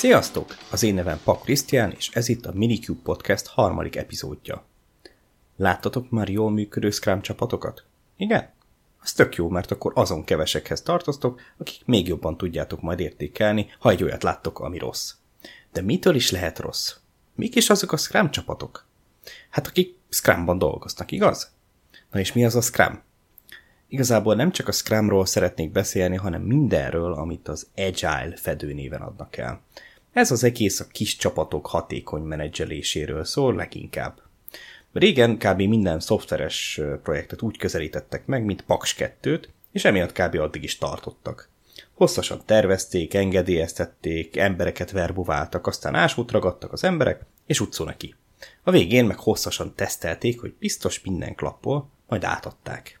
Sziasztok! Az én nevem Pak Krisztián, és ez itt a Minicube Podcast harmadik epizódja. Láttatok már jól működő Scrum csapatokat? Igen? Az tök jó, mert akkor azon kevesekhez tartoztok, akik még jobban tudjátok majd értékelni, ha egy olyat láttok, ami rossz. De mitől is lehet rossz? Mik is azok a Scrum csapatok? Hát akik Scrumban dolgoznak, igaz? Na és mi az a Scrum? Igazából nem csak a Scrumról szeretnék beszélni, hanem mindenről, amit az Agile fedőnéven adnak el. Ez az egész a kis csapatok hatékony menedzseléséről szól leginkább. Régen kb. minden szoftveres projektet úgy közelítettek meg, mint Paks 2-t, és emiatt kb. addig is tartottak. Hosszasan tervezték, engedélyeztették, embereket verbuváltak, aztán ásút ragadtak az emberek, és utcó neki. A végén meg hosszasan tesztelték, hogy biztos minden klappol, majd átadták.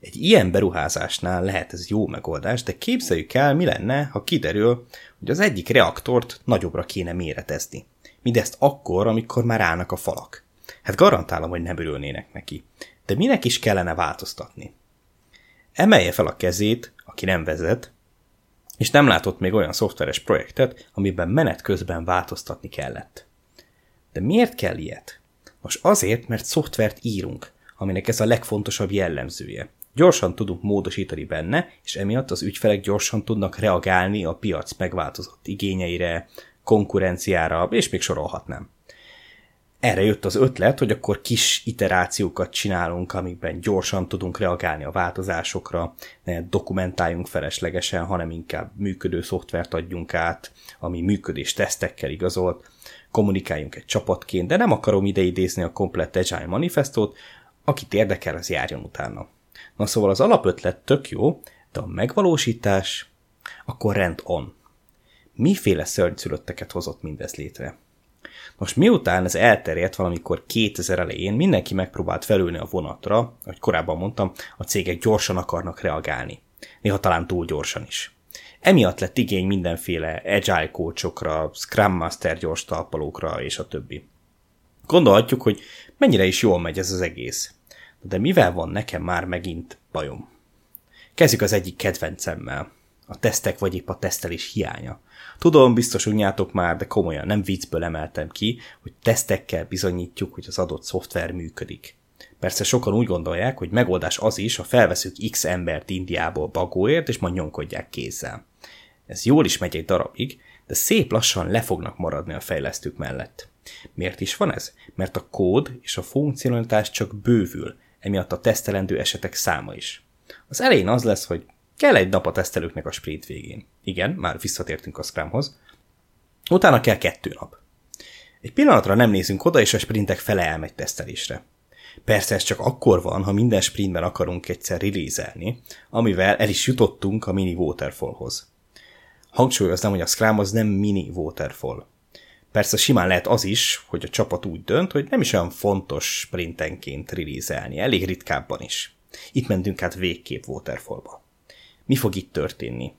Egy ilyen beruházásnál lehet ez jó megoldás, de képzeljük el, mi lenne, ha kiderül, hogy az egyik reaktort nagyobbra kéne méretezni. Mindezt akkor, amikor már állnak a falak. Hát garantálom, hogy nem örülnének neki. De minek is kellene változtatni? Emelje fel a kezét, aki nem vezet, és nem látott még olyan szoftveres projektet, amiben menet közben változtatni kellett. De miért kell ilyet? Most azért, mert szoftvert írunk, aminek ez a legfontosabb jellemzője. Gyorsan tudunk módosítani benne, és emiatt az ügyfelek gyorsan tudnak reagálni a piac megváltozott igényeire, konkurenciára, és még sorolhatnám. Erre jött az ötlet, hogy akkor kis iterációkat csinálunk, amikben gyorsan tudunk reagálni a változásokra, ne dokumentáljunk feleslegesen, hanem inkább működő szoftvert adjunk át, ami működés tesztekkel igazolt, kommunikáljunk egy csapatként, de nem akarom ide idézni a komplett Agile manifestót, akit érdekel, az járjon utána. Na szóval az alapötlet tök jó, de a megvalósítás akkor rend on. Miféle szörnyszülötteket hozott mindez létre? Most miután ez elterjedt valamikor 2000 elején, mindenki megpróbált felülni a vonatra, ahogy korábban mondtam, a cégek gyorsan akarnak reagálni. Néha talán túl gyorsan is. Emiatt lett igény mindenféle agile coachokra, Scrum Master gyors talpalókra és a többi. Gondolhatjuk, hogy mennyire is jól megy ez az egész. De mivel van nekem már megint bajom? Kezdjük az egyik kedvencemmel. A tesztek vagy épp a tesztelés hiánya. Tudom, biztos unjátok már, de komolyan nem viccből emeltem ki, hogy tesztekkel bizonyítjuk, hogy az adott szoftver működik. Persze sokan úgy gondolják, hogy megoldás az is, ha felveszünk X embert Indiából bagóért, és majd nyomkodják kézzel. Ez jól is megy egy darabig, de szép lassan le fognak maradni a fejlesztők mellett. Miért is van ez? Mert a kód és a funkcionalitás csak bővül, emiatt a tesztelendő esetek száma is. Az elején az lesz, hogy kell egy nap a tesztelőknek a sprint végén. Igen, már visszatértünk a Scrumhoz. Utána kell kettő nap. Egy pillanatra nem nézünk oda, és a sprintek fele elmegy tesztelésre. Persze ez csak akkor van, ha minden sprintben akarunk egyszer release amivel el is jutottunk a mini waterfallhoz. Hangsúlyoznám, hogy a Scrum az nem mini waterfall. Persze simán lehet az is, hogy a csapat úgy dönt, hogy nem is olyan fontos sprintenként release elég ritkábban is. Itt mentünk át végképp Waterfallba. Mi fog itt történni?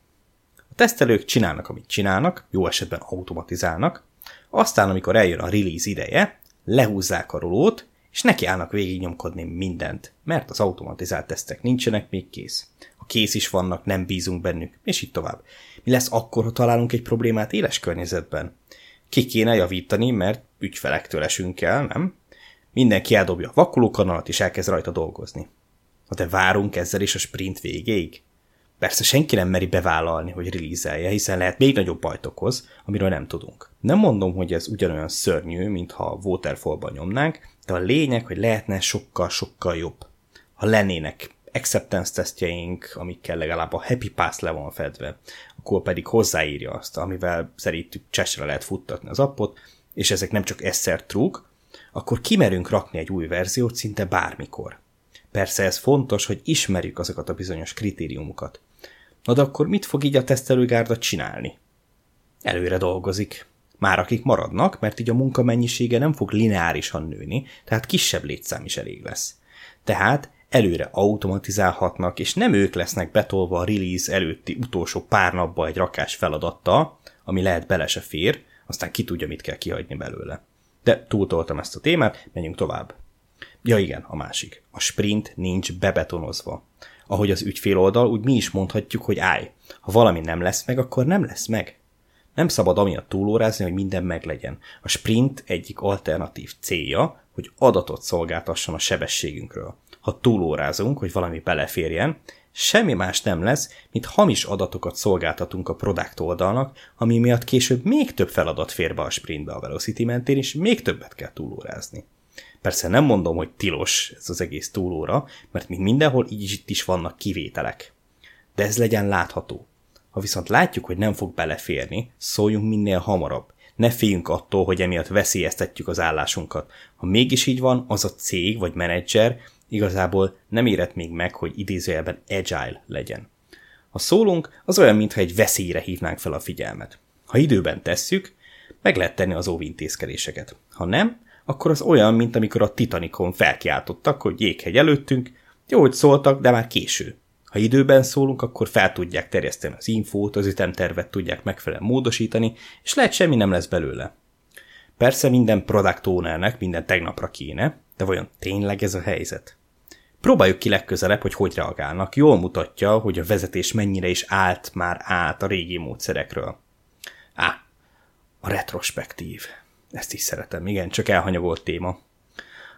A tesztelők csinálnak, amit csinálnak, jó esetben automatizálnak, aztán, amikor eljön a release ideje, lehúzzák a rolót, és nekiállnak végignyomkodni mindent, mert az automatizált tesztek nincsenek még kész. A kész is vannak, nem bízunk bennük, és így tovább. Mi lesz akkor, ha találunk egy problémát éles környezetben? Ki kéne javítani, mert ügyfelektől esünk el, nem? Mindenki eldobja a vakulókanalat, és elkezd rajta dolgozni. Na de várunk ezzel is a sprint végéig? Persze senki nem meri bevállalni, hogy release hiszen lehet még nagyobb bajt okoz, amiről nem tudunk. Nem mondom, hogy ez ugyanolyan szörnyű, mint ha waterfallban nyomnánk, de a lényeg, hogy lehetne sokkal-sokkal jobb. Ha lennének acceptance tesztjeink, amikkel legalább a happy pass le van fedve, akkor pedig hozzáírja azt, amivel szerintük csesre lehet futtatni az appot, és ezek nem csak eszer trúk, akkor kimerünk rakni egy új verziót szinte bármikor. Persze ez fontos, hogy ismerjük azokat a bizonyos kritériumokat. Na de akkor mit fog így a tesztelőgárda csinálni? Előre dolgozik. Már akik maradnak, mert így a munkamennyisége nem fog lineárisan nőni, tehát kisebb létszám is elég lesz. Tehát előre automatizálhatnak, és nem ők lesznek betolva a release előtti utolsó pár napba egy rakás feladattal, ami lehet bele se fér, aztán ki tudja, mit kell kihagyni belőle. De túltoltam ezt a témát, menjünk tovább. Ja igen, a másik. A sprint nincs bebetonozva. Ahogy az ügyfél oldal, úgy mi is mondhatjuk, hogy állj, ha valami nem lesz meg, akkor nem lesz meg. Nem szabad amiatt túlórázni, hogy minden meglegyen. A sprint egyik alternatív célja, hogy adatot szolgáltasson a sebességünkről. Ha túlórázunk, hogy valami beleférjen, semmi más nem lesz, mint hamis adatokat szolgáltatunk a product oldalnak, ami miatt később még több feladat fér be a sprintbe a Velocity mentén, és még többet kell túlórázni. Persze nem mondom, hogy tilos ez az egész túlóra, mert még mindenhol így itt is vannak kivételek. De ez legyen látható. Ha viszont látjuk, hogy nem fog beleférni, szóljunk minél hamarabb. Ne féljünk attól, hogy emiatt veszélyeztetjük az állásunkat. Ha mégis így van, az a cég vagy menedzser igazából nem érett még meg, hogy idézőjelben agile legyen. Ha szólunk, az olyan, mintha egy veszélyre hívnánk fel a figyelmet. Ha időben tesszük, meg lehet tenni az óvintézkedéseket. Ha nem, akkor az olyan, mint amikor a Titanicon felkiáltottak, hogy jéghegy előttünk, jó, hogy szóltak, de már késő. Ha időben szólunk, akkor fel tudják terjeszteni az infót, az ütemtervet tudják megfelelően módosítani, és lehet semmi nem lesz belőle. Persze minden product ownernek minden tegnapra kéne, de vajon tényleg ez a helyzet? Próbáljuk ki legközelebb, hogy hogy reagálnak. Jól mutatja, hogy a vezetés mennyire is állt már át a régi módszerekről. Á, a retrospektív. Ezt is szeretem, igen, csak elhanyagolt téma.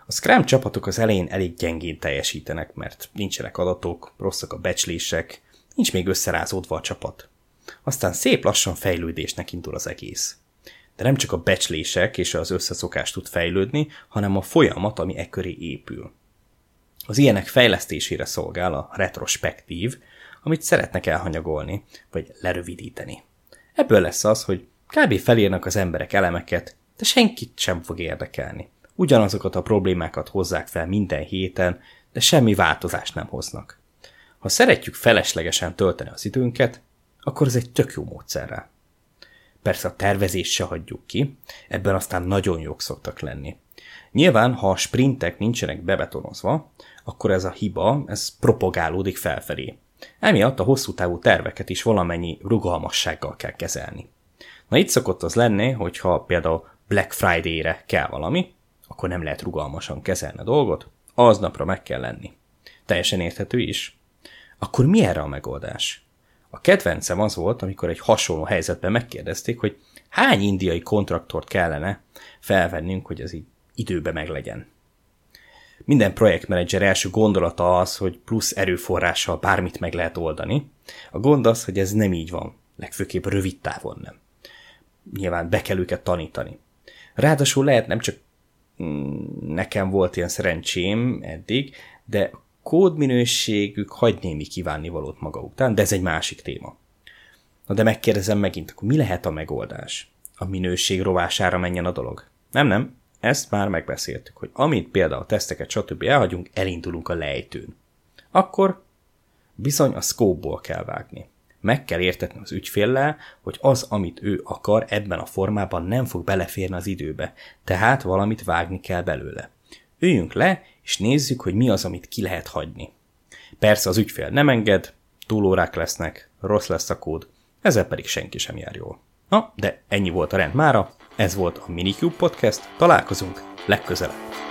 A Scrum csapatok az elején elég gyengén teljesítenek, mert nincsenek adatok, rosszak a becslések, nincs még összerázódva a csapat. Aztán szép lassan fejlődésnek indul az egész. De nem csak a becslések és az összeszokás tud fejlődni, hanem a folyamat, ami e köré épül. Az ilyenek fejlesztésére szolgál a retrospektív, amit szeretnek elhanyagolni, vagy lerövidíteni. Ebből lesz az, hogy kb. felírnak az emberek elemeket, de senkit sem fog érdekelni. Ugyanazokat a problémákat hozzák fel minden héten, de semmi változást nem hoznak. Ha szeretjük feleslegesen tölteni az időnket, akkor ez egy tök jó módszer. Persze a tervezést se hagyjuk ki, ebben aztán nagyon jók szoktak lenni. Nyilván, ha a sprintek nincsenek bebetonozva, akkor ez a hiba, ez propagálódik felfelé. Emiatt a hosszú távú terveket is valamennyi rugalmassággal kell kezelni. Na itt szokott az lenni, hogyha például Black Friday-re kell valami, akkor nem lehet rugalmasan kezelni a dolgot, aznapra meg kell lenni. Teljesen érthető is. Akkor mi erre a megoldás? A kedvencem az volt, amikor egy hasonló helyzetben megkérdezték, hogy hány indiai kontraktort kellene felvennünk, hogy ez így időbe meglegyen. Minden projektmenedzser első gondolata az, hogy plusz erőforrással bármit meg lehet oldani. A gond az, hogy ez nem így van, legfőképp rövid távon nem. Nyilván be kell őket tanítani. Ráadásul lehet nem csak mm, nekem volt ilyen szerencsém eddig, de kódminőségük hagy némi kívánnivalót maga után, de ez egy másik téma. Na de megkérdezem megint, akkor mi lehet a megoldás? A minőség rovására menjen a dolog? Nem, nem, ezt már megbeszéltük, hogy amit például a teszteket stb. elhagyunk, elindulunk a lejtőn. Akkor bizony a scope kell vágni. Meg kell értetni az ügyféllel, hogy az, amit ő akar, ebben a formában nem fog beleférni az időbe, tehát valamit vágni kell belőle. Üljünk le, és nézzük, hogy mi az, amit ki lehet hagyni. Persze az ügyfél nem enged, túlórák lesznek, rossz lesz a kód, ezzel pedig senki sem jár jól. Na, de ennyi volt a rend mára, ez volt a Minicube Podcast, találkozunk legközelebb.